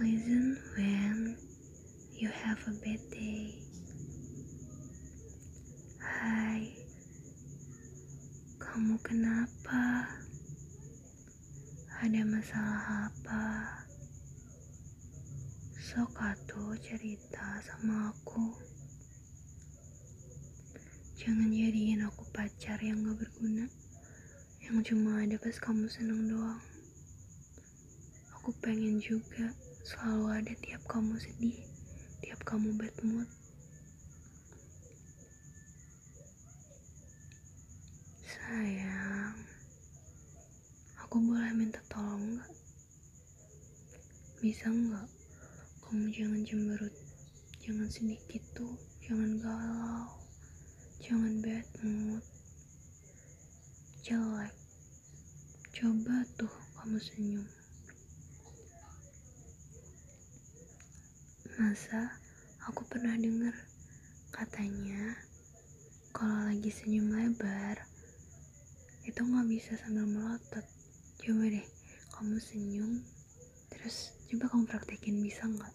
Listen when you have a bad day. Hai, kamu kenapa? Ada masalah apa? Sok atuh cerita sama aku. Jangan jadiin aku pacar yang gak berguna, yang cuma ada pas kamu seneng doang. Aku pengen juga selalu ada tiap kamu sedih, tiap kamu bad mood. Sayang, aku boleh minta tolong gak? Bisa nggak? Kamu jangan cemberut, jangan sedih gitu, jangan galau, jangan bad mood, jelek. Coba tuh kamu senyum. Masa aku pernah dengar katanya kalau lagi senyum lebar itu nggak bisa sambil melotot. Coba deh kamu senyum terus coba kamu praktekin bisa nggak?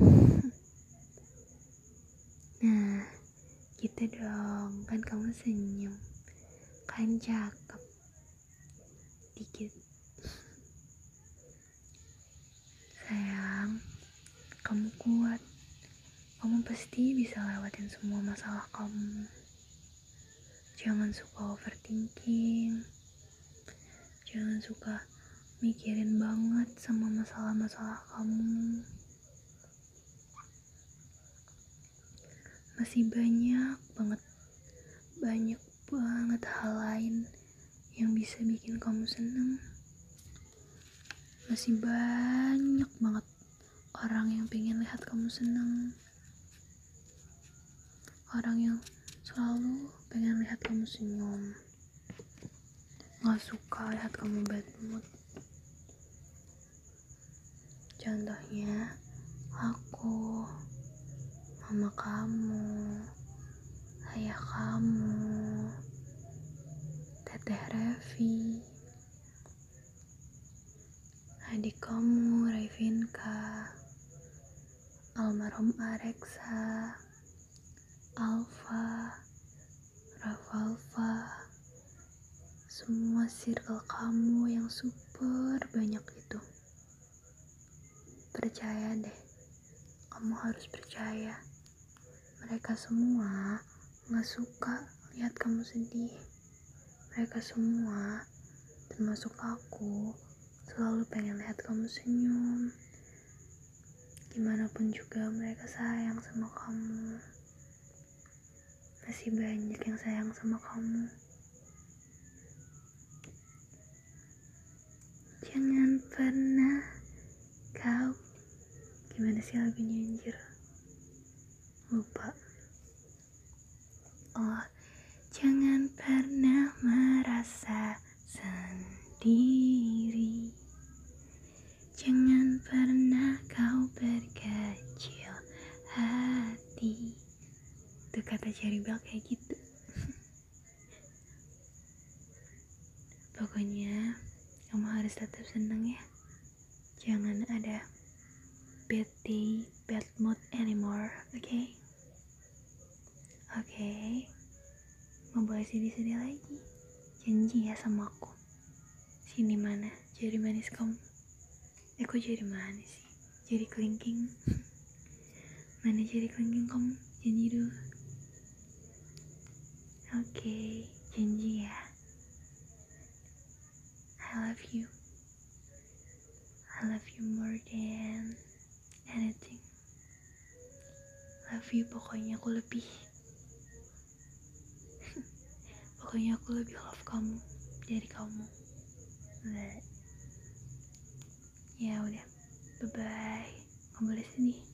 Nah, gitu dong kan kamu senyum kan cakep dikit sayang kamu kuat. Kamu pasti bisa lewatin semua masalah kamu. Jangan suka overthinking. Jangan suka mikirin banget sama masalah-masalah kamu. Masih banyak banget banyak banget hal lain yang bisa bikin kamu seneng masih banyak banget orang yang pengen lihat kamu seneng. Orang yang selalu pengen lihat kamu senyum. Gak suka lihat kamu bad mood. Contohnya aku mama kamu, ayah kamu, teteh Revi, adik kamu Revinka, almarhum Areksa, Alfa, Rafalfa, semua circle kamu yang super banyak itu. Percaya deh, kamu harus percaya. Mereka semua gak suka lihat kamu sedih. Mereka semua, termasuk aku, selalu pengen lihat kamu senyum. Gimana pun juga mereka sayang sama kamu. Masih banyak yang sayang sama kamu. Jangan pernah kau Gimana sih lagunya anjir? lupa oh jangan pernah merasa sendiri kata Cherry Bell kayak gitu pokoknya kamu harus tetap senang ya jangan ada bad day bad mood anymore oke okay? Oke, okay. mau boleh sedih-sedih lagi. Janji ya sama aku. Sini mana, jari manis kamu. Eh kok manis sih? Jari kelingking. mana jari kelingking kamu? Janji dulu. Oke, janji ya. I love you. I love you more than anything. Love you pokoknya aku lebih pokoknya aku lebih love kamu dari kamu But, ya udah bye bye nggak boleh sedih